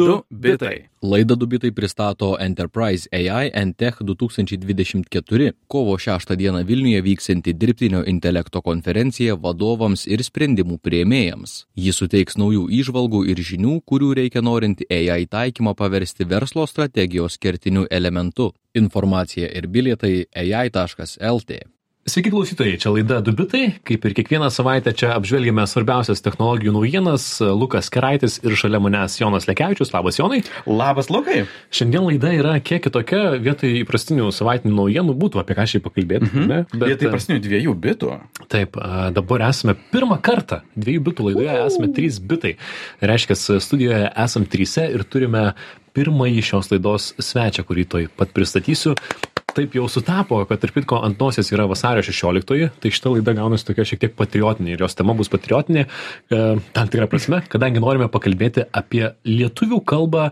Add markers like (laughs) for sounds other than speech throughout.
Du bitai. Laida Dubitai pristato Enterprise AI and Tech 2024 kovo 6 dieną Vilniuje vyksianti dirbtinio intelekto konferencija vadovams ir sprendimų prieimėjams. Ji suteiks naujų išvalgų ir žinių, kurių reikia norint AI taikymą paversti verslo strategijos kertiniu elementu. Informacija ir bilietai ai.lt. Sveiki klausytojai, čia laida Dubitai. Kaip ir kiekvieną savaitę čia apžvelgėme svarbiausias technologijų naujienas. Lukas Keraitis ir šalia manęs Jonas Lekevičius. Labas Jonai. Labas Lukai. Šiandien laida yra kiek kitokia, vietoj įprastinių savaitinių naujienų būtų apie ką šiai pakalbėti. Mhm. Ne? Vietoj įprastinių dviejų bitų. Taip, a, dabar esame pirmą kartą dviejų bitų laidoje, esame trys bitai. Reiškia, studijoje esame tryse ir turime pirmąjį šios laidos svečią, kurį toj pat pristatysiu taip jau sutapo, kad tarp kitko ant nosies yra vasario 16, tai šita laida gaunasi tokia šiek tiek patriotinė ir jos tema bus patriotinė, e, tam tikrą prasme, kadangi norime pakalbėti apie lietuvių kalbą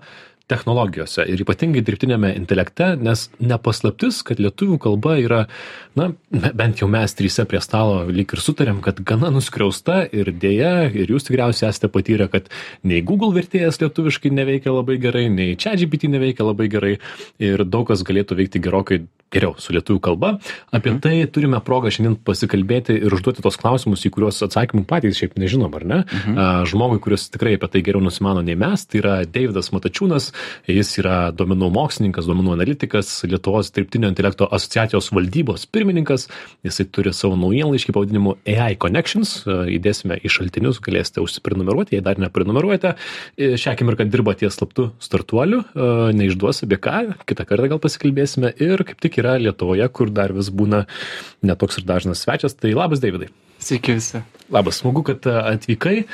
technologijose ir ypatingai dirbtinėme intelekte, nes nepaslaptis, kad lietuvių kalba yra, na, bent jau mes trysia prie stalo lyg ir sutarėm, kad gana nuskriausta ir dėja, ir jūs tikriausiai esate patyrę, kad nei Google vertėjas lietuviškai neveikia labai gerai, nei ChatGPT neveikia labai gerai ir daug kas galėtų veikti gerokai geriau su lietuvių kalba. Apie Mhm. tai turime progą šiandien pasikalbėti ir užduoti tos klausimus, į kuriuos atsakymų patys šiaip nežinom, ar ne? Mhm. Žmogui, kuris tikrai apie tai geriau nusimano nei mes, tai yra Davidas Matačiūnas, jis yra duomenų mokslininkas, duomenų analitikas, Lietuvos dirbtinio intelekto asociacijos valdybos pirmininkas, jisai turi savo naujienlaiškį pavadinimu AI Connections, įdėsime į šaltinius, galėsite užsiprenumeruoti, jei dar neprenumeruojate. E, Šią akimirką dirba ties slaptu startuoliu, a, neišduos apie ką, kitą kartą gal pasikalbėsime ir kaip tik yra Lietuvoje, kur dar vis būna netoks ir dažnas svečias. Tai labas, Davidai. Sveiki visi. Labas, smagu, kad a, atvykai.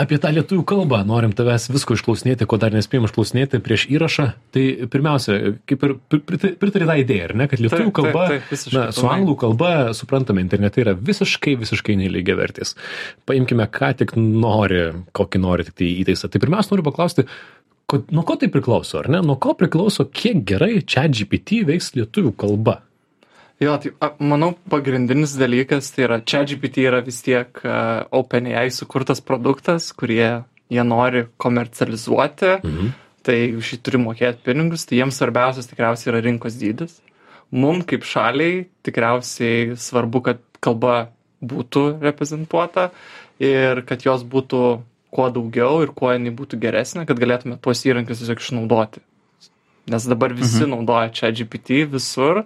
Apie tą lietuvių kalbą norim tavęs visko išklausinėti, ko dar nespėjom išklausinėti prieš įrašą. Tai pirmiausia, kaip ir pri- pri- pritari tą idėją, ar ne, kad lietuvių Taip, taip, kalba, taip, visiškai na, su anglų kalba, suprantame, internete yra visiškai, visiškai nelygia vertis. Paimkime, ką tik nori, kokį nori tik tai įtaisą. Tai pirmiausia, noriu paklausti, ko, nuo ko tai priklauso, ar ne? Nuo ko priklauso, kiek gerai čia GPT veiks lietuvių kalba? Jo, tai a, manau, pagrindinis dalykas tai yra, čia GPT yra vis tiek uh, OpenAI sukurtas produktas, kurie jie nori komercializuoti, Mhm. tai už jį turi mokėti pinigus, tai jiems svarbiausias tikriausiai yra rinkos dydis. Mum kaip šaliai tikriausiai svarbu, kad kalba būtų reprezentuota ir kad jos būtų kuo daugiau ir kuo jinai būtų geresnė, kad galėtume tuos įrankius tiesiog išnaudoti. Nes dabar visi mhm. naudoja čia GPT visur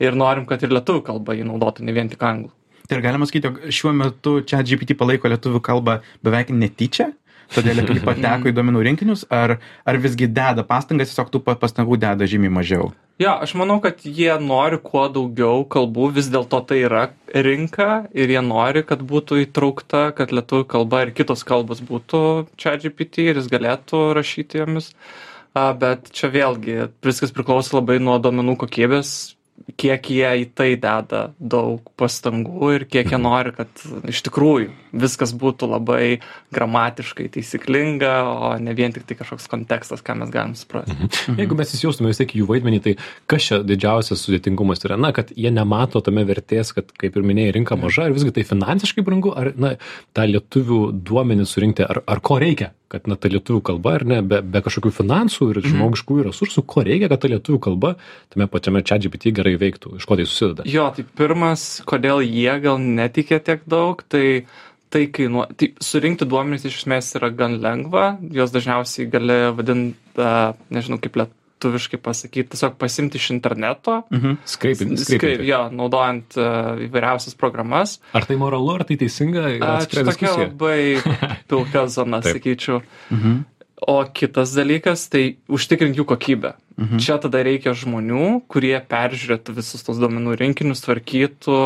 ir norim, kad ir lietuvių kalba jį naudotų, ne vien tik anglų. Tai ir galima sakyti, jog šiuo metu čia GPT palaiko lietuvių kalbą beveik netyčia, todėl lietuvių (laughs) pateko į duomenų rinkinius, ar, ar visgi deda pastangas, tiesiog tų pa- pastangų deda žymiai mažiau. Jo, aš manau, kad jie nori kuo daugiau kalbų, vis dėlto tai yra rinka ir jie nori, kad būtų įtraukta, kad lietuvių kalba ir kitos kalbos būtų čia GPT ir jis galėtų rašyti jomis. Bet čia vėlgi viskas priklauso labai nuo duomenų kokybės, kiek jie į tai deda daug pastangų ir kiek jie nori, kad iš tikrųjų viskas būtų labai gramatiškai taisyklinga, o ne vien tik tai kažkoks kontekstas, ką mes galim suprasti. Jeigu mes įsijaustume vis tiek jų vaidmenį, tai kas čia didžiausias sudėtingumas yra? Na, kad jie nemato tame vertės, kad, kaip ir minėjai, rinka maža, ar visgi tai finansiškai brangu, ar, na, tą lietuvių duomenį surinkti, ar, ar ko reikia, kad, na, ta lietuvių kalba, ar ne, be, be kažkokių finansų ir žmogiškųjų resursų, ko reikia, kad ta lietuvių kalba tame pačiame čia GPT gerai veiktų, iš ko tai susideda. Jo, tai pirmas, kodėl jie gal netikė tiek daug, tai tai kainuoja. Tai surinkti duomenys iš esmės yra gan lengva, juos dažniausiai gali vadinti, nežinau kaip lietuviškai pasakyti, tiesiog pasimti iš interneto. Mhm. Skreipinti. Skreip, jo, naudojant uh, įvairiausias programas. Ar tai moralu, ar tai teisinga? Čia tokia labai (laughs) pilka zona, sakyčiau. Mhm. O kitas dalykas, tai užtikrinti jų kokybę. Mhm. Čia tada reikia žmonių, kurie peržiūrėtų visus tos duomenų rinkinius, tvarkytų,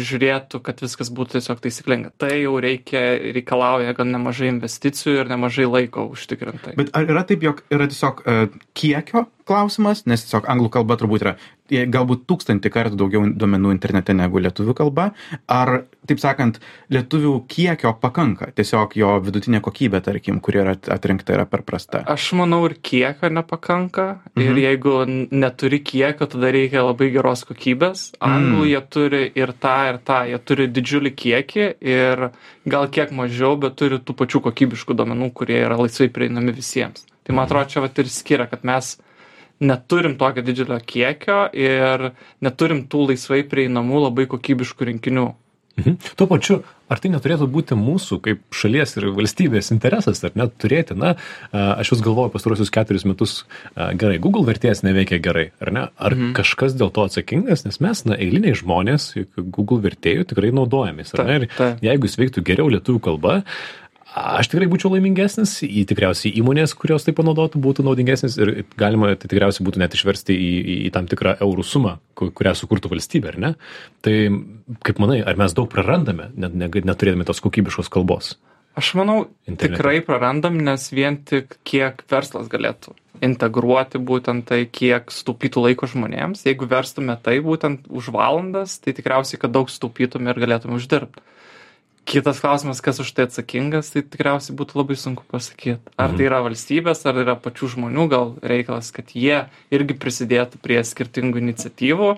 žiūrėtų, kad viskas būtų tiesiog taisyklinga. Tai jau reikia, reikalauja gan nemažai investicijų ir nemažai laiko užtikrintai. Bet ar yra taip, jog yra tiesiog uh, kiekio klausimas, nes tiesiog anglų kalba turbūt yra e, galbūt tūkstantį kartų daugiau duomenų internete negu lietuvių kalba, ar, taip sakant, lietuvių kiekio pakanka, tiesiog jo vidutinė kokybė, tarkim, kuri yra at- atrinkta, yra per prasta. Aš manau ir kiekio nepakanka. Ir Mhm. jeigu n- neturi kiekio, tada reikia labai geros kokybės. Anglų Mm. jie turi ir tą, ir tą. Jie turi didžiulį kiekį ir gal kiek mažiau, bet turi tų pačių kokybiškų duomenų, kurie yra laisvai prieinami visiems. tai man atrodo čia vat ir skiria kad mes neturim tokio didžiulio kiekio ir neturim tų laisvai prieinamų labai kokybiškų rinkinių Mhm. Tuo pačiu, ar tai neturėtų būti mūsų kaip šalies ir valstybės interesas, ar net turėti, na, a, aš vis galvoju pastarosius keturis metus, gerai, Google vertėjas neveikia gerai, ar ne? Ar mhm. kažkas dėl to atsakingas, nes mes, na, eiliniai žmonės, Google vertėjų tikrai naudojamės, ar ne? Ir taip. jeigu jis veiktų geriau lietuvių kalba, aš tikrai būčiau laimingesnis, į tikriausiai įmonės, kurios tai panaudotų, būtų naudingesnis ir galima tai tikriausiai būtų net išversti į, į, į tam tikrą eurų sumą, ku- kurią sukurtų valstybė, ar ne? Tai kaip manai, ar mes daug prarandame, net, net, neturėdami tos kokybiškos kalbos? Aš manau, Internete. tikrai prarandam, nes vien tik kiek verslas galėtų integruoti būtent tai, kiek sutaupytų laiko žmonėms. Jeigu verstume tai būtent už valandas, tai tikriausiai, kad daug sutaupytume ir galėtume uždirbti. Kitas klausimas, kas už tai atsakingas, tai tikriausiai būtų labai sunku pasakyti. Ar tai yra valstybės, ar yra pačių žmonių, gal reikalas, kad jie irgi prisidėtų prie skirtingų iniciatyvų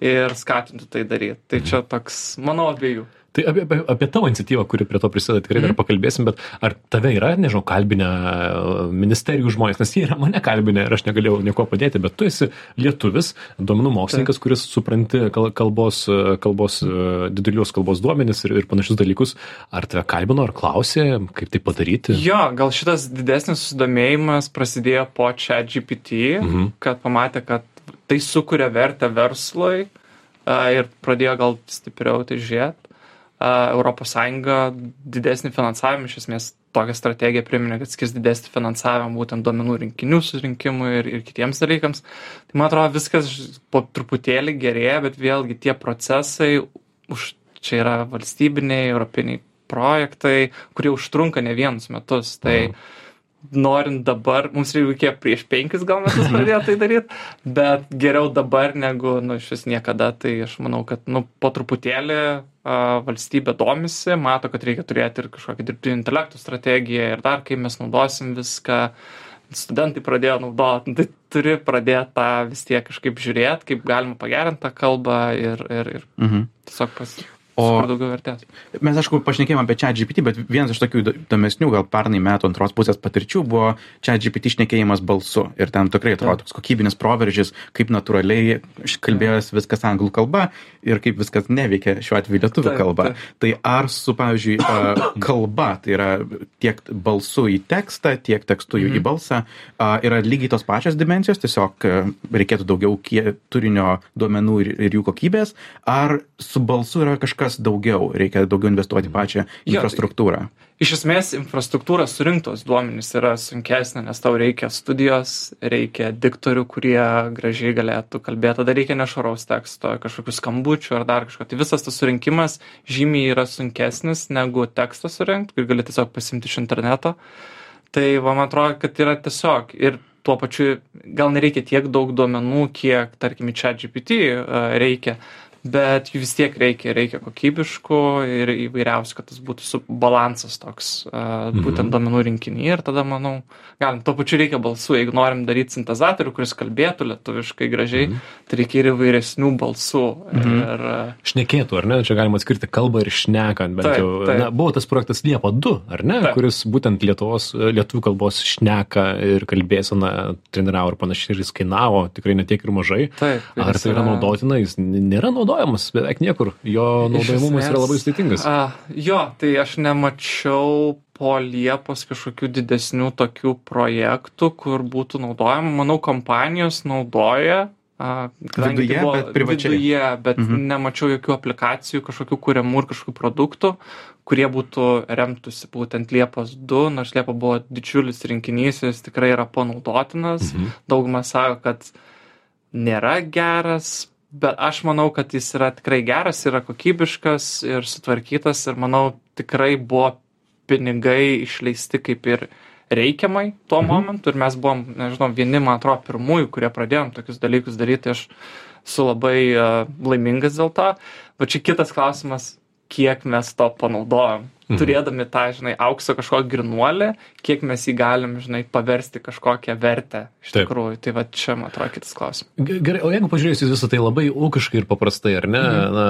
ir skatintų tai daryti. Tai čia toks, manau, abiejų. Tai apie, apie, apie tavo iniciatyvą, kuri prie to prisideda, tikrai dar pakalbėsim, bet ar tave yra, nežinau, kalbinę e, ministerijų žmonės, nes jie yra mane kalbinę ir aš negalėjau nieko padėti, bet tu esi lietuvis, duomenų mokslininkas, kuris supranti kal- kalbos, e, kalbos, e, didelius kalbos duomenis ir, ir panašius dalykus. Ar tave kalbino, ar klausė, kaip tai padaryti? Jo, gal šitas didesnis susidomėjimas prasidėjo po čia GPT, Mhm. kad pamatė, kad tai sukuria vertę verslui ir pradėjo gal stipriau tai žiūrėti. Europos Sąjunga didesnį finansavimą, iš esmės tokią strategiją priminė, kad skirs didesnį finansavimą būtent duomenų rinkinių surinkimui ir, ir kitiems dalykams. Tai man atrodo viskas po truputėlį gerėja, bet vėlgi tie procesai, už, čia yra valstybiniai, europiniai projektai, kurie užtrunka ne vienus metus. Tai Mhm. Norint dabar, mums reikėjo prieš penkis gal metus pradėti tai daryti, bet geriau dabar negu, nu, iš vis niekada. Tai aš manau, kad, nu, po truputėlį a, valstybė domisi, mato, kad reikia turėti ir kažkokią dirbtinį intelektų strategiją ir dar, kai mes naudosim viską, studentai pradėjo naudoti, tai turi pradėti tą vis tiek kažkaip žiūrėti, kaip galima pagerinti tą kalbą ir, ir, ir Mhm. tiesiog pas, O- daugiau vertės. Mes, aišku, pašnekėjome apie čia GPT, bet vienas iš tokių įdo- įdomesnių, gal pernai metų antros pusės patirčių buvo čia GPT šnekėjimas balsu. Ir ten tikrai atrodo toks kokybinis proveržis, kaip natūraliai kalbėjęs viskas anglų kalba ir kaip viskas neveikia šiuo atveju lietuvių Taip, kalba. taip. Tai ar su, pavyzdžiui, (coughs) kalba, tai yra tiek balsu į tekstą, tiek tekstu Mhm. į balsą, a, yra lygiai tos pačios dimensijos, tiesiog reikėtų daugiau turinio duomenų ir, ir jų kokybės, ar su balsu yra kažkas daugiau, reikia daugiau investuoti į pačią Jo, tai- infrastruktūrą. Iš esmės, infrastruktūra surinktos duomenys yra sunkesnė, nes tau reikia studijos, reikia diktorių, kurie gražiai galėtų kalbėti, tada reikia nešvaraus teksto, kažkokių skambučių ar dar kažko. Tai visas tas surinkimas žymiai yra sunkesnis negu tekstą surinkti, kur gali tiesiog pasimti iš interneto. Tai va, man atrodo, kad yra tiesiog ir tuo pačiu gal nereikia tiek daug duomenų, kiek, tarkim, į čia GPT reikia, bet jų vis tiek reikia, reikia kokybiškų ir įvairiausių, kad tas būtų su balansas toks, uh, būtent duomenų rinkiny ir tada, manau, galim, tuo pačiu reikia balsų, jeigu norim daryti sintezatorių, kuris kalbėtų lietuviškai gražiai, tai reikia ir įvairesnių balsų. Ir, uh, Šnekėtų, ar ne? Čia galima atskirti kalbą ir šnekant, bent Taip, jau. taip. Na, buvo tas projektas Liepa 2, ar ne? Taip. Kuris būtent Lietuvos, lietuvių kalbos šneka ir kalbėseną treniravo ir panašiai, ir jis kainavo tikrai netiek ir mažai. taip, Ar tai yra naudotina? Jis nėra naudojamas beveik niekur. Jo naudojimumas yra esmės, labai sudėtingas. A, jo, tai aš nemačiau po Liepos kažkokių didesnių tokių projektų, kur būtų naudojama. Manau, kompanijos naudoja. A, kadangi Viduje, tai bet privačiai. Viduje, bet Mhm. nemačiau jokių aplikacijų, kažkokių kuriamų ir kažkokių produktų, kurie būtų remtųsi būtent Liepos 2, nors Liepa buvo didžiulis rinkinys, jis tikrai yra panaudotinas. Mhm. Dauguma sako, kad nėra geras, bet aš manau, kad jis yra tikrai geras, yra kokybiškas ir sutvarkytas ir manau tikrai buvo pinigai išleisti kaip ir reikiamai tuo Mhm. momentu ir mes buvom, nežinau, vieni, man atrodo, pirmųjų, kurie pradėjom tokius dalykus daryti, aš esu labai uh, laimingas dėl to. Bet čia kitas klausimas, kiek mes to panaudojom. Turėdami tą, žinai, aukso kažkokį grinuolį, kiek mes jį galim, žinai, paversti kažkokią vertę iš tikrųjų. Tai va čia, man atrodo, kitas klausimas. Ge- Gerai, o jeigu pažiūrėjus į visą tai labai ūkiškai ir paprastai, ar ne? Na,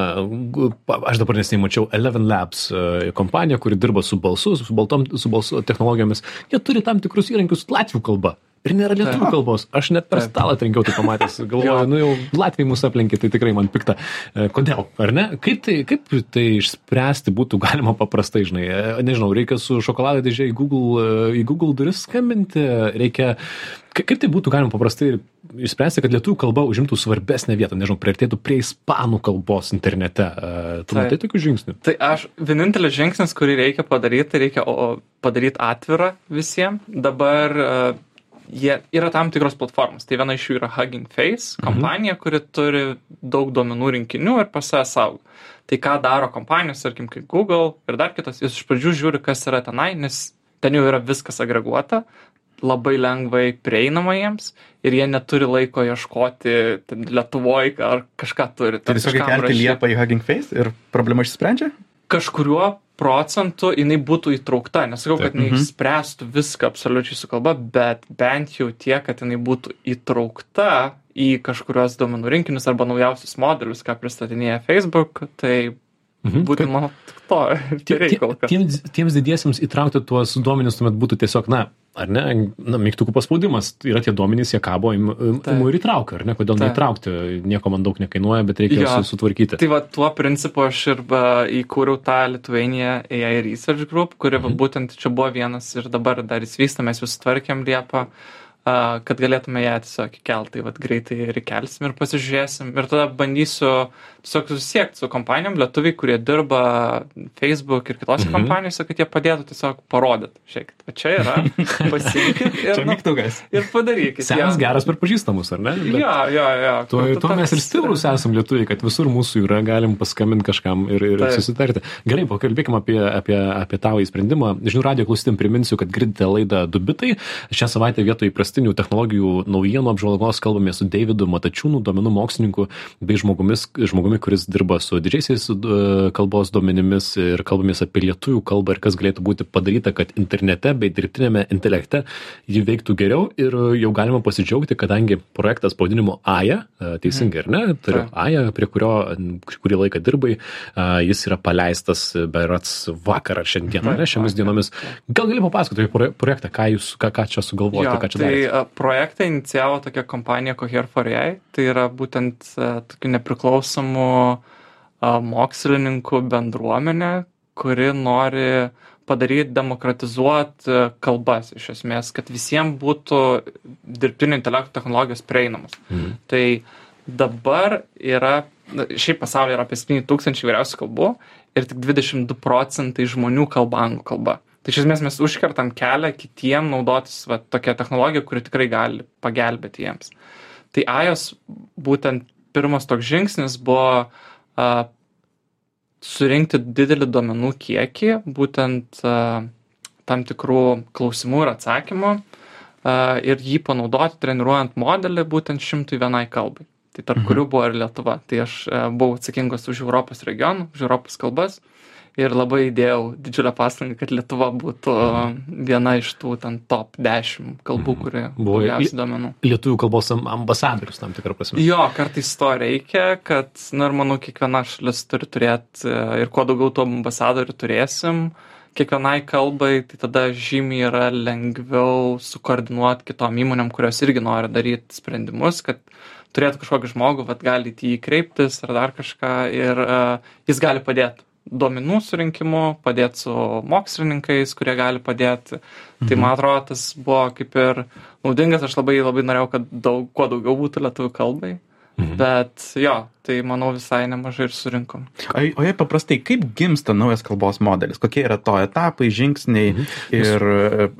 gu- pa- aš dabar nesiniai mačiau Eleven Labs e, kompaniją, kuri dirba su balsu, su, baltom, su balsu technologijomis. Jie turi tam tikrus įrankius latvių kalba. Ir nėra lietuvių kalbos. Aš net per stalą trenkiau tai pamatęs. (laughs) Galvoju, nu jau Latvijai mūsų aplenkė, tai tikrai man pikta. E, Kodėl, ar ne? Kaip tai, kaip tai išspręsti būtų galima paprastai, žinai? E, Nežinau, reikia su šokolado dėžė į Google, e, į Google duris skambinti, reikia... Ka- Kaip tai būtų galima paprastai išspręsti, kad lietuvių kalba užimtų svarbesnę vietą, nežinau, prieartėtų prie ispanų kalbos internete. Tu matai tokių žingsnių? Tai aš, vienintelis žingsnis, kurį reikia padaryti, tai reikia padaryti atvirą visiems. Dabar uh, jie yra tam tikros platformos. Tai viena iš jų yra Hugging Face kompanija, kuri turi daug duomenų rinkinių ir pas save saugo. Tai ką daro kompanijos, tarkim, kaip Google ir dar kitos, jis iš pradžių žiūri, kas yra tenai, nes ten jau yra viskas agreguota, labai lengvai prieinama jiems ir jie neturi laiko ieškoti Lietuvoje ar kažką turi. Tai tiesiog kažkam įkelti rašyt liepą į Hugging Face ir problema išsprendžia? kažkuriuo procentu jinai būtų įtraukta. Nesakau, kad jinai Mhm. išspręstų viską absoliučiai su kalba, bet bent jau tiek, kad jinai būtų įtraukta į kažkurios duomenų rinkinius arba naujausius modelius, ką pristatinėja Facebook, tai Mhm. būtent mano to tai kas. Tiems, tiems didiesiems įtraukti tuos duomenis tuomet būtų tiesiog, na, ar ne, na, mygtukų paspaudimas. Yra tie duomenys, jie kabo, imu imu ir įtraukiu, ar ne? Kodėl Taip. neįtraukti? Nieko man daug nekainuoja, bet reikia Jo. su, sutvarkyti. Tai va tuo principu aš ir va, įkūriau tą Lithuania AI Research Group, kuri va, būtent čia buvo vienas ir dabar dar jis vyksta, mes jūs tvarkėm Liepą, a, kad galėtume ją tiesiog įkelti, tai va greitai ir įkelsim ir pasižiūrėsim. Ir tada bandysiu tiesiog susisiekti su kompanijom, lietuviai, kurie dirba Facebook ir kitose Mhm. kompanijose, kad jie padėtų tiesiog parodyti. Žiūrėkit, va čia yra, (laughs) pasirinkit ir, nu, ir padarykit. Senas jo. geras per pažįstamus, ar ne? Bet Jo, jo, jo. Tuo, Kartu tuo mes ir stiprus esam lietuviai, kad visur mūsų yra, galim paskambinti kažkam ir, ir Taip. susitarti. Gerai, pakalbėkime apie, apie, apie tavo įsprendimą. Žinių radio klausytėm priminsiu, kad girdite laidą Dubitai. Šią savaitę vietoj įprastinių technologijų naujienų apžvalgos kalbame su Davidu Matačiūnu, duomenų mokslininku bei žmogumis, žmogumi, kuris dirba su didžiaisiais e, kalbos duomenimis ir kalbamės apie lietuvių kalbą ir kas galėtų būti padaryta, kad internete bei dirbtinėme intelekte ji veiktų geriau ir jau galima pasidžiaugti, kadangi projektas pavadinimu AJA, e, teisingai ar ne, turiu Taip. AJA, prie kurio kurį laiką dirbai, a, jis yra paleistas berats vakar ar šiandien, ar ne, šiomis Vakar. dienomis. Gal gali papasakoti apie proje- projektą, ką jūs, ką, ką čia sugalvojote, ką čia tai a, projektą inicijavo tokia kompanija Cohere for AI. Tai yra būtent tokių nepriklausomų mokslininkų bendruomenė, kuri nori padaryti, demokratizuoti kalbas iš esmės, kad visiems būtų dirbtinio intelekto technologijos prieinamos. Mhm. Tai dabar yra, šiaip pasaulyje yra apie 7 tūkstančių įvairiausių kalbų ir tik 22 procentai žmonių kalba anglų kalba. Tai iš esmės mes užkertam kelią kitiem naudotis va, tokia technologija, kuri tikrai gali pagelbėti jiems. Tai AJOS būtent pirmas toks žingsnis buvo a, surinkti didelį duomenų kiekį, būtent a, tam tikrų klausimų ir atsakymų a, ir jį panaudoti treniruojant modelį būtent šimtui vienai kalbai. Tai tarp Mhm. kurių buvo ir Lietuva. Tai aš a, buvau atsakingas už Europos regionų, už Europos kalbas ir labai įdėjau didžiulę pastangą, kad Lietuva būtų viena iš tų ten top 10 kalbų, kuri Buvo daugiausiai duomenų. Lietuvių kalbos am- ambasadorius tam tikrą prasme. Jo, kartais to reikia, kad, na ir manau, kiekviena šalis turi turėti ir kuo daugiau tų ambasadorių turėsim, kiekvienai kalbai, tai tada žymiai yra lengviau sukoordinuoti kitom įmonėm, kurios irgi nori daryti sprendimus, kad turėtų kažkokį žmogų, vad gali į jį kreiptis ar dar kažką ir uh, jis gali padėti duomenų surinkimu, padėti su mokslininkais, kurie gali padėti. Tai man atrodo, tas buvo kaip ir naudingas, aš labai labai norėjau, kad daug, kuo daugiau būtų lietuvių kalbai. Mhm. Bet jo, tai manau visai nemažai ir surinkom. O, o jei paprastai, kaip gimsta naujas kalbos modelis? Kokie yra to etapai, žingsniai Mhm. ir,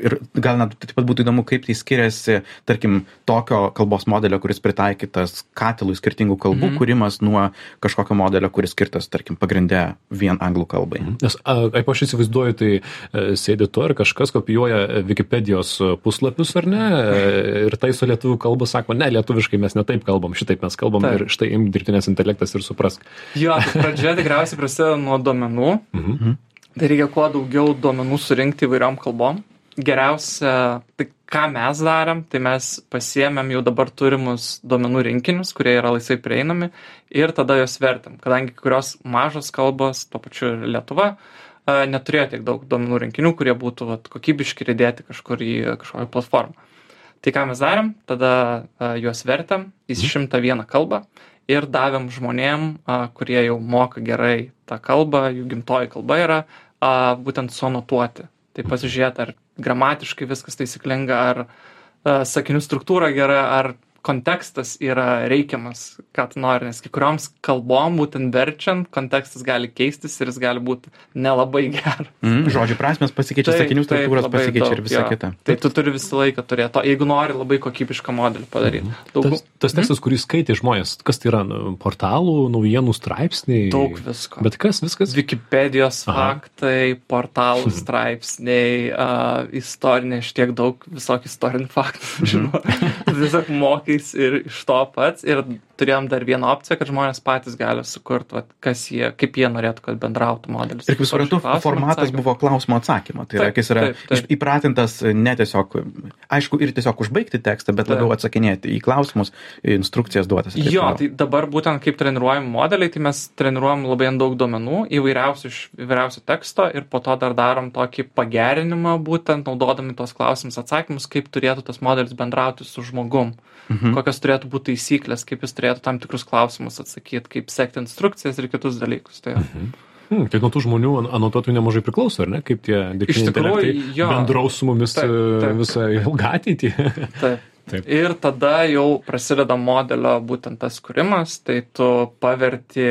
ir gal net taip pat būtų įdomu, kaip tai skiriasi, tarkim, tokio kalbos modelio, kuris pritaikytas katilui skirtingų kalbų, Mhm. kūrimas nuo kažkokio modelio, kuris skirtas, tarkim, pagrindė vien anglų kalbai. Nes, a, kaip aš įsivaizduoju, tai e, sėdi tu ir kažkas kopijuoja Wikipedijos puslapius ar ne, e, ir taiso lietuvių kalbą, sako, ne, lietuviškai mes netaip kalbam, šitaip mes kalbam Taip. ir štai im dirbtinės intelektas ir suprask. Jo, tai pradžia tikriausiai prasideda nuo duomenų. Mhm. Tai reikia kuo daugiau duomenų surinkti įvairiom kalbom. Geriausia, tai ką mes darėm, tai mes pasiemėm jau dabar turimus duomenų rinkinius, kurie yra laisvai prieinami ir tada juos vertėm. Kadangi kurios mažos kalbos, to pačiu ir Lietuva, a, neturėjo tiek daug duomenų rinkinių, kurie būtų vat, kokybiški ir įdėti kažkur į kažkokią platformą. Tai ką mes darėm, tada juos vertėm į 101 kalbą ir davėm žmonėm, kurie jau moka gerai tą kalbą, jų gimtoji kalba yra, būtent suanotuoti. Tai pasižiūrėti, ar gramatiškai viskas taisyklinga, ar sakinių struktūra gera, ar kontekstas yra reikiamas, ką tu nori, nes kai kurioms kalbom, būtent verčiant, kontekstas gali keistis ir jis gali būti nelabai geras. Mm, žodžių prasmės pasikeičia, Taip, sakinių taip, struktūros labai pasikeičia daug, ir visa jo. kita. Tai tu turi visą laiką turėti to, jeigu nori labai kokybišką modelį padaryti. Daug, Tas, tas tekstas, kurį skaitė žmonės, kas tai yra, nu, portalų, naujienų straipsniai. daug visko. Bet kas, viskas? Wikipedijos Aha. faktai, portalų straipsniai, uh, istoriniai, aš tiek daug visokių istorinių faktų. Tu (laughs) Tiesiog mokais ir iš to pats. Ir turėjom dar vieną opciją, kad žmonės patys gali sukurti, vat, kas jie, kaip jie norėtų, kad bendrautų modelis. Ir kaip suprantu, formatas atsakymą. buvo klausimo atsakymo. Tai yra, jis yra taip, taip. įpratintas ne tiesiog, aišku, ir tiesiog užbaigti tekstą, bet Taip. labiau atsakinėti į klausimus, instrukcijas duotas. Jo, toliau. tai dabar būtent kaip treniruojam modeliai, tai mes treniruojam labai daug duomenų, įvairiausių iš įvairiausių teksto ir po to dar darom tokį pagerinimą, būtent naudodami tos klausimus atsakymus, kaip turėtų tas modelis bendrauti su žmogum, mhm. Kokios turėtų būti taisyklės, kaip jis turėtų tam tikrus klausimus atsakyti, kaip sekti instrukcijas ir kitus dalykus. Tai, mhm. Hmm, tai nuo tų žmonių an- anotuotojų nemažai priklauso, ar ne? Kaip tie dirbtiniai intelektai bendraus su mumis Taip, e, taip. visą ilgą ateitį. Taip. Taip. Ir tada jau prasideda modelio būtent tas kūrimas, tai tu paverti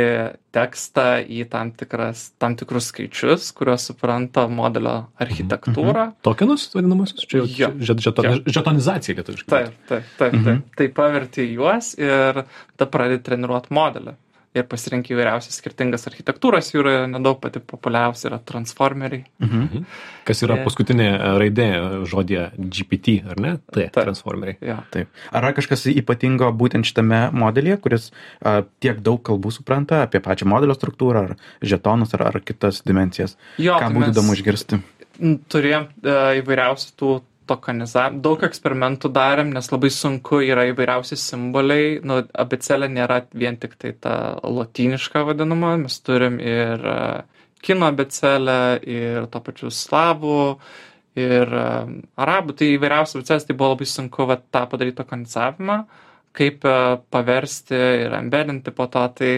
tekstą į tam, tikras, tam tikrus skaičius, kuriuos supranta modelio architektūra. Tokenus vadinamosius? Čia jau žet, žeton, žetonizacija lietuviškai. Taip, taip, taip, taip. Tai paverti juos ir tada pradedi treniruoti modelį. Ir pasirinkai įvairiausias skirtingas architektūras, jų yra nedaug pati populiariausia yra transformeriai. Mhm. Kas yra paskutinė raidė žodėje GPT, ar ne? Tai Taip. transformeriai. Jo. Taip. Ar yra kažkas ypatingo būtent šitame modelyje, kuris a, tiek daug kalbų supranta apie pačią modelio struktūrą, ar žetonus, ar, ar kitas dimensijas? Jo, Ką tai būtų mes- įdomu išgirsti? turėjom e, įvairiausių tų tokenizavimų, daug eksperimentų darėm, nes labai sunku yra įvairiausi simboliai, nu, abicelė nėra vien tik tai ta lotyniška vadinama, mes turim ir e, kino abicelę, ir to pačiu slavų, ir e, arabų, tai įvairiausios abicelės, tai buvo labai sunku va, tą padaryti tokenizavimą, kaip e, paversti ir embedinti po to, tai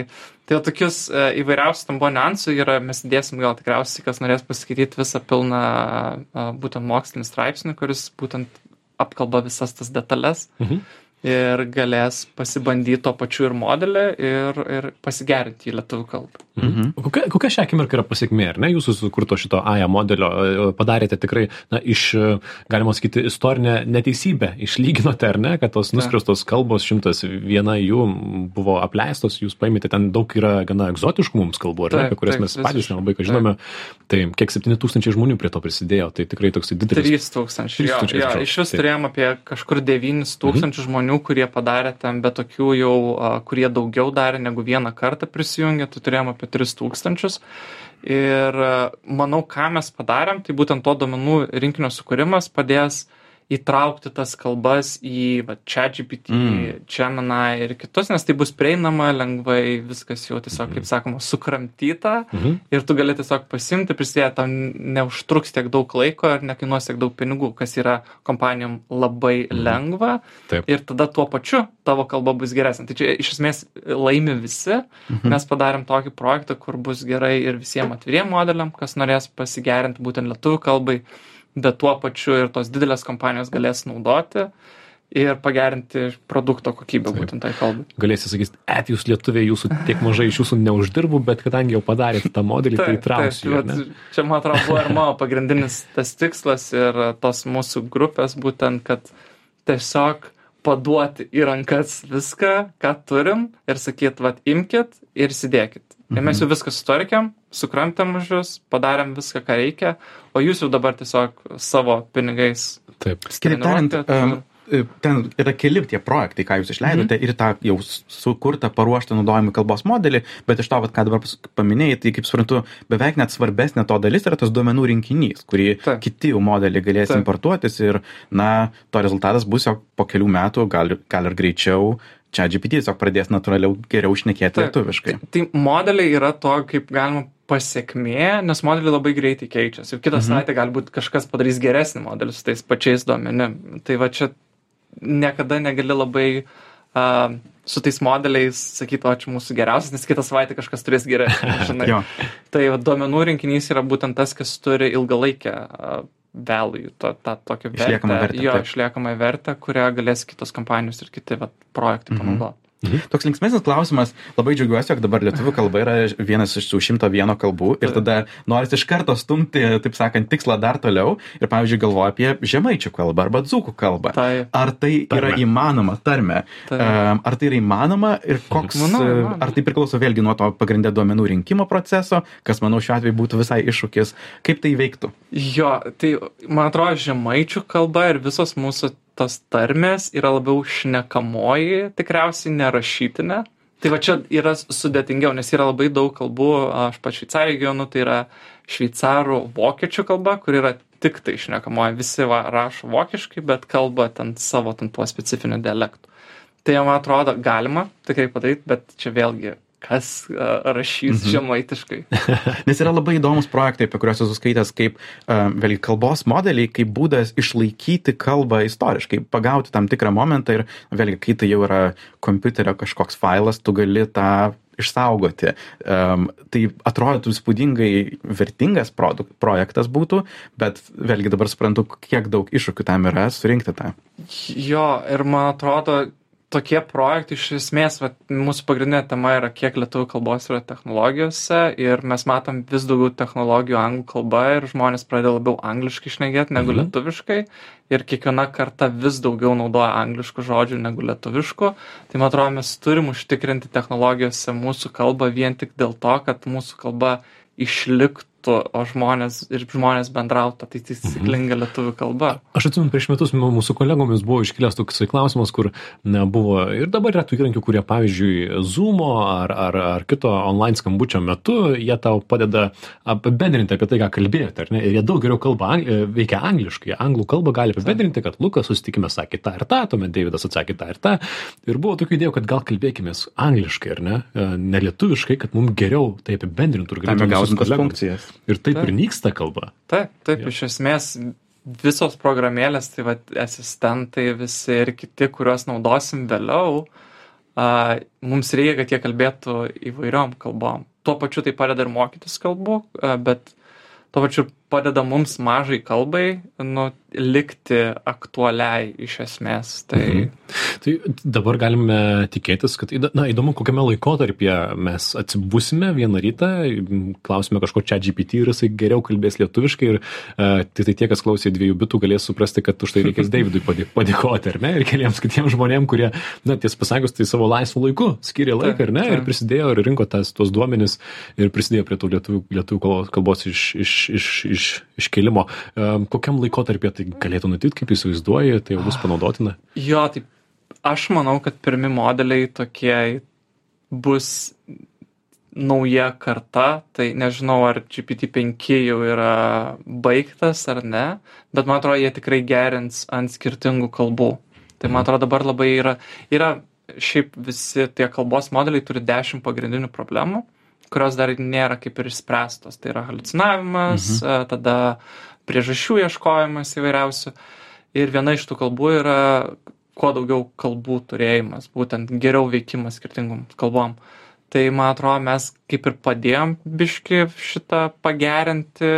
Tai tokius e, įvairiausių tam buvo niuansų yra, mes dėsim gal tikriausiai, kas norės pasiskaityti visą pilną e, būtent mokslinį straipsnį, kuris būtent apkalba visas tas detalės Mhm. ir galės pasibandyti to pačiu ir modelį ir, ir pasigerinti į lietuvių kalbą. Mhm. Kokia, kokia šią akimirką yra pasiekmė, ar ne? Jūsų sukurto šito AIA modelio e, padarėte tikrai, na, iš, e, galima sakyti, istorinę neteisybę, (laughs) išlyginote, ar ne, kad tos nuskriaustos kalbos, šimtas viena jų buvo apleistos, jūs paimėte, ten daug yra gana egzotiškų mums kalbų, ar ne, apie kurias taip, mes patys nelabai ką žinome. Tai kiek 7000 žmonių prie to prisidėjo, tai tikrai toks didelis. 3000. 3000, Jo, jo, iš vis turėjom apie kažkur 9000 žmonių, kurie padarė ten, bet tokių jau, kurie daugiau darė negu vieną kartą prisijungė, tai turėjom apie 3000. Ir a, manau, ką mes padarėm, tai būtent to domenų rinkinio sukūrimas padės įtraukti tas kalbas į ChatGPT, mm. Gemini ir kitus, nes tai bus prieinama lengvai, viskas jau tiesiog, kaip sakoma, sukramtyta Mhm. ir tu gali tiesiog pasimti, prisidėti, tau neužtruks tiek daug laiko ir nekainuos tiek daug pinigų, kas yra kompanijom labai lengva Taip. ir tada tuo pačiu tavo kalba bus geresnė. Tai čia iš esmės laimi visi, mhm. mes padarėm tokį projektą, kur bus gerai ir visiems atviriem modeliam, kas norės pasigerinti būtent lietuvių kalbai, bet tuo pačiu ir tos didelės kompanijos galės naudoti ir pagerinti produkto kokybę Taip. būtent tai kalbai. Galėsi sakyti, et jūs lietuviai, jūsų tiek mažai iš jūsų neuždirbu, bet kadangi jau padarėte tą modelį, tai įtrauksiu. čia, man atrodo, buvo ir mano pagrindinis tas tikslas ir tos mūsų grupės būtent, kad tiesiog paduoti į rankas viską, ką turim ir sakyt, vad, imkit ir įsidėkit. Ir mes jau viską sutvarkėm, sukramtėm už jūs, padarėm viską, ką reikia, o jūs jau dabar tiesiog savo pinigais Taip. Kitaip tariant, e, ten yra keli tie projektai, ką jūs išleidote Mhm. ir tą jau sukurtą, paruoštą naudojimui kalbos modelį, bet iš to, vat, ką dabar paminėjai, tai kaip suprantu, beveik net svarbesnė to dalis yra tas duomenų rinkinys, kurį Taip. kiti jau modeliai galės Taip. importuotis ir, na, to rezultatas bus jau po kelių metų, gal, gal ir greičiau, čia GPT tiesiog pradės natūraliau geriau šnekėti Taip. lietuviškai. Tai modeliai yra to, kaip galima pasiekmė, nes modeliai labai greitai keičiasi. Ir kitą Mhm. savaitę galbūt kažkas padarys geresnį modelį su tais pačiais duomenim. Tai va čia niekada negali labai uh, su tais modeliais sakyti, o čia mūsų geriausias, nes kitą savaitę kažkas turės geresnį. (laughs) Tai va, duomenų rinkinys yra būtent tas, kas turi ilgalaikę value, to, tą tokią vertę. Išliekamą vertę, Jo, taip. išliekamą vertę, kurią galės kitos kompanijos ir kiti va, projektai Mhm. Panaudoti. Toks linksmesnis klausimas, labai džiaugiuosi, jog dabar lietuvių kalba yra vienas iš tų šimto vieno kalbų ir tada noris iš karto stumti, taip sakant, tikslą dar toliau ir, pavyzdžiui, galvoju apie žemaičių kalbą arba dzūkų kalbą. Tai, Ar tai yra Tarmę. įmanoma, tarme? tai. Um, Ar tai yra įmanoma ir koks, Manau, įmanoma. ar tai priklauso vėlgi nuo to pagrindę duomenų rinkimo proceso, kas, manau, šiuo atveju būtų visai iššūkis, kaip tai veiktų? Jo, tai man atrodo, žemaičių kalba ir visos mūsų tos tarmės yra labiau šnekamoji, tikriausiai nerašytinė. Tai va čia yra sudėtingiau, nes yra labai daug kalbų, aš pats Šveicarijoje gyvenu, tai yra šveicarų vokiečių kalba, kur yra tik tai šnekamoji. Visi va, rašo vokiškai, bet kalba ten savo ten tuo specifiniu dialektu. Tai man atrodo, galima tikrai padaryti, bet čia vėlgi, kas rašys Mhm. žemaitiškai. (laughs) Nes yra labai įdomus projektai, apie kuriuos esu skaitęs, kaip vėlgi kalbos modeliai, kaip būdas išlaikyti kalbą istoriškai, pagauti tam tikrą momentą ir vėlgi, kai tai jau yra kompiuterio kažkoks failas, tu gali tą išsaugoti. Um, tai atrodytų įspūdingai vertingas produk, projektas būtų, bet vėlgi dabar suprantu, kiek daug iššūkių tam yra surinkti tą. Jo, ir man atrodo, tokie projektai iš esmės, vat, mūsų pagrindinė tema yra, kiek lietuvių kalbos yra technologijose ir mes matom vis daugiau technologijų anglų kalba ir žmonės pradeda labiau angliškai šnekėti negu mhm. lietuviškai ir kiekviena karta vis daugiau naudoja angliškų žodžių negu lietuviškų. Tai man atrodo, mes turim užtikrinti technologijose mūsų kalbą vien tik dėl to, kad mūsų kalba išliktų, o žmonės ir žmonės bendrautų tai taisyklinga lietuvių kalba. Aš atsimenu, prieš metus mūsų kolegomis buvo iškilęs toksai klausimas, kur na, buvo ir dabar yra tų įrankių, kurie, pavyzdžiui, Zoom'o ar, ar, ar kito online skambučio metu, jie tau padeda apibendrinti apie tai, ką kalbėjote, ar ne? Ir jie daug geriau kalba, e, veikia angliškai. Anglų kalbą gali apibendrinti, kad Lukas susitikime sakė tą ir tą, tuomet Davidas atsakė tą ir tą. Ir buvo tokių idėjų, kad gal kalbėkime angliškai, ar ne? E, Ne lietuviškai, kad mums geriau tai apibendrintų ir galėtume visus tas funkcijas. Ir taip Taip. ir nyksta kalba. Taip, taip, Jo. iš esmės visos programėlės, tai va, asistentai visi ir kiti, kuriuos naudosim vėliau, a, mums reikia, kad jie kalbėtų įvairiom kalbom. Tuo pačiu tai padeda ir mokytis kalbų, a, bet tuo pačiu padeda mums mažai kalbai nu, likti aktualiai iš esmės. Tai Mhm. Tai dabar galime tikėtis, kad, na, įdomu, kokiame laikotarpyje mes atsibusime vieną rytą, klausime kažko čia GPT ir jisai geriau kalbės lietuviškai ir uh, tai, tai tie, kas klausė dviejų bitų, galės suprasti, kad už tai reikės Davidui padė- padėkoti, ar ne, ir keliams kitiems žmonėms, kurie, na, ties pasakius, tai savo laisvų laiku skiria laiką, ar ne, Taip, ir prisidėjo ir rinko tas, tuos duomenis ir prisidėjo prie tų lietuvių, lietuvių kalbos, kalbos iš, iš, iš, iš, iškelimo. Kokiam laikotarpyje tai galėtų nutikti, kaip įsivaizduoji, tai bus panaudotina? jo, tai aš manau, kad pirmi modeliai tokie bus nauja karta, tai nežinau, ar GPT-5 jau yra baigtas ar ne, bet man atrodo, jie tikrai gerins ant skirtingų kalbų. Tai man atrodo, dabar labai yra, yra šiaip visi tie kalbos modeliai turi 10 pagrindinių problemų, kurios dar nėra kaip ir išspręstos. Tai yra halucinavimas, mhm. tada priežasčių ieškojimas įvairiausių. Ir viena iš tų kalbų yra kuo daugiau kalbų turėjimas, būtent geriau veikimas skirtingom kalbom. Tai man atrodo, mes kaip ir padėjom biški šitą pagerinti,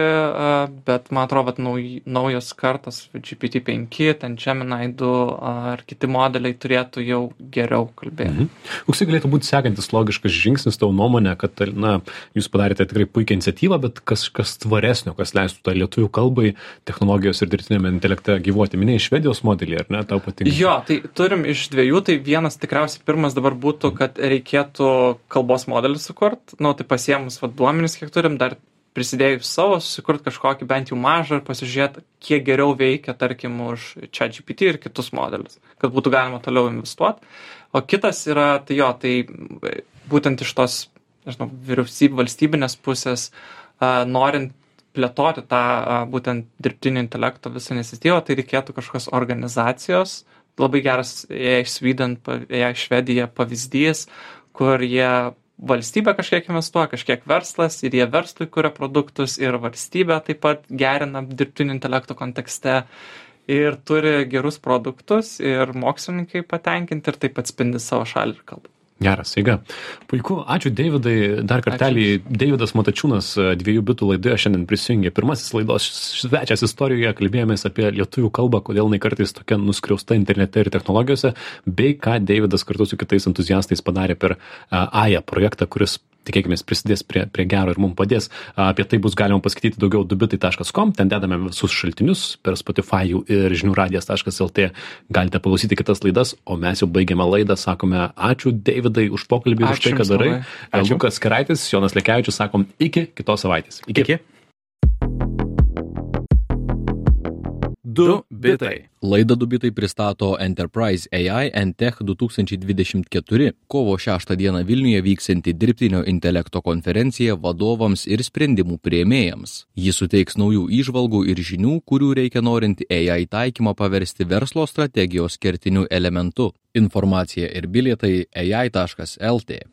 bet man atrodo, kad nauj, naujos kartos GPT-5, ten Gemini 2 ar kiti modeliai turėtų jau geriau kalbėti. Mhm. Koks tai galėtų būti sekantis logiškas žingsnis tavo nuomonė, kad, na, jūs padarėte tikrai puikią iniciatyvą, bet kas, kas tvaresnio, kas leistų tą lietuvių kalbai, technologijos ir dirbtinėme intelekte gyvuoti. Minėjai švedijos modelį, ar ne, tau patinka? Jo, tai turim iš dviejų, tai vienas tikriausiai pirmas dabar būtų, kad reikėtų kalbos modelį sukurt, nu tai pasiemus vat, duomenys, kiek turim, dar prisidėjus savo susikurt kažkokį bent jau mažą ir pasižiūrėt kiek geriau veikia tarkim už ChatGPT ir kitus modelius kad būtų galima toliau investuot. O kitas yra tai jo tai būtent iš tos nežinau vyriausybių valstybinės pusės a, norint plėtoti tą a, būtent dirbtinio intelekto visą iniciatyvą tai reikėtų kažkokios organizacijos. Labai geras AI Sweden, AI Švedija pavyzdys, kur jie valstybė kažkiek investuoja, kažkiek verslas ir jie verslui kuria produktus ir valstybė taip pat gerina dirbtinio intelekto kontekste ir turi gerus produktus ir mokslininkai patenkinti ir taip atspindi savo šalį ir kalbą. Geras, eiga. Puiku, ačiū Davidai. Dar kartelį ačiū. Davidas Matačiūnas dviejų bitų laidoje šiandien prisijungė. Pirmasis laidos svečias istorijoje kalbėjomės apie lietuvių kalbą, kodėl jinai kartais tokia nuskriausta internete ir technologijose, bei ką Davidas kartu su kitais entuziastais padarė per AIA projektą, kuris tikėkimės prisidės prie, prie gero ir mums padės. Apie tai bus galima paskaityti daugiau dubitai.com, ten dedame visus šaltinius per Spotify ir žiniųradijas.lt. Galite paklausyti kitas laidas, o mes jau baigiame laidą, sakome ačiū Davidai už pokalbį, ačiū už tai, ką darai. Ačiū. Lukas Keraitis, Jonas Lekevičius, sakom iki kitos savaitės. Iki. iki. Du bitai. Laidą du bitai pristato Enterprise AI and Tech 2024, kovo 6 dieną Vilniuje vyksianti dirbtinio intelekto konferencija vadovams ir sprendimų prieimėjams. Ji suteiks naujų išvalgų ir žinių, kurių reikia norint AI taikymą paversti verslo strategijos kertiniu elementu. Informacija ir bilietai ai.lt.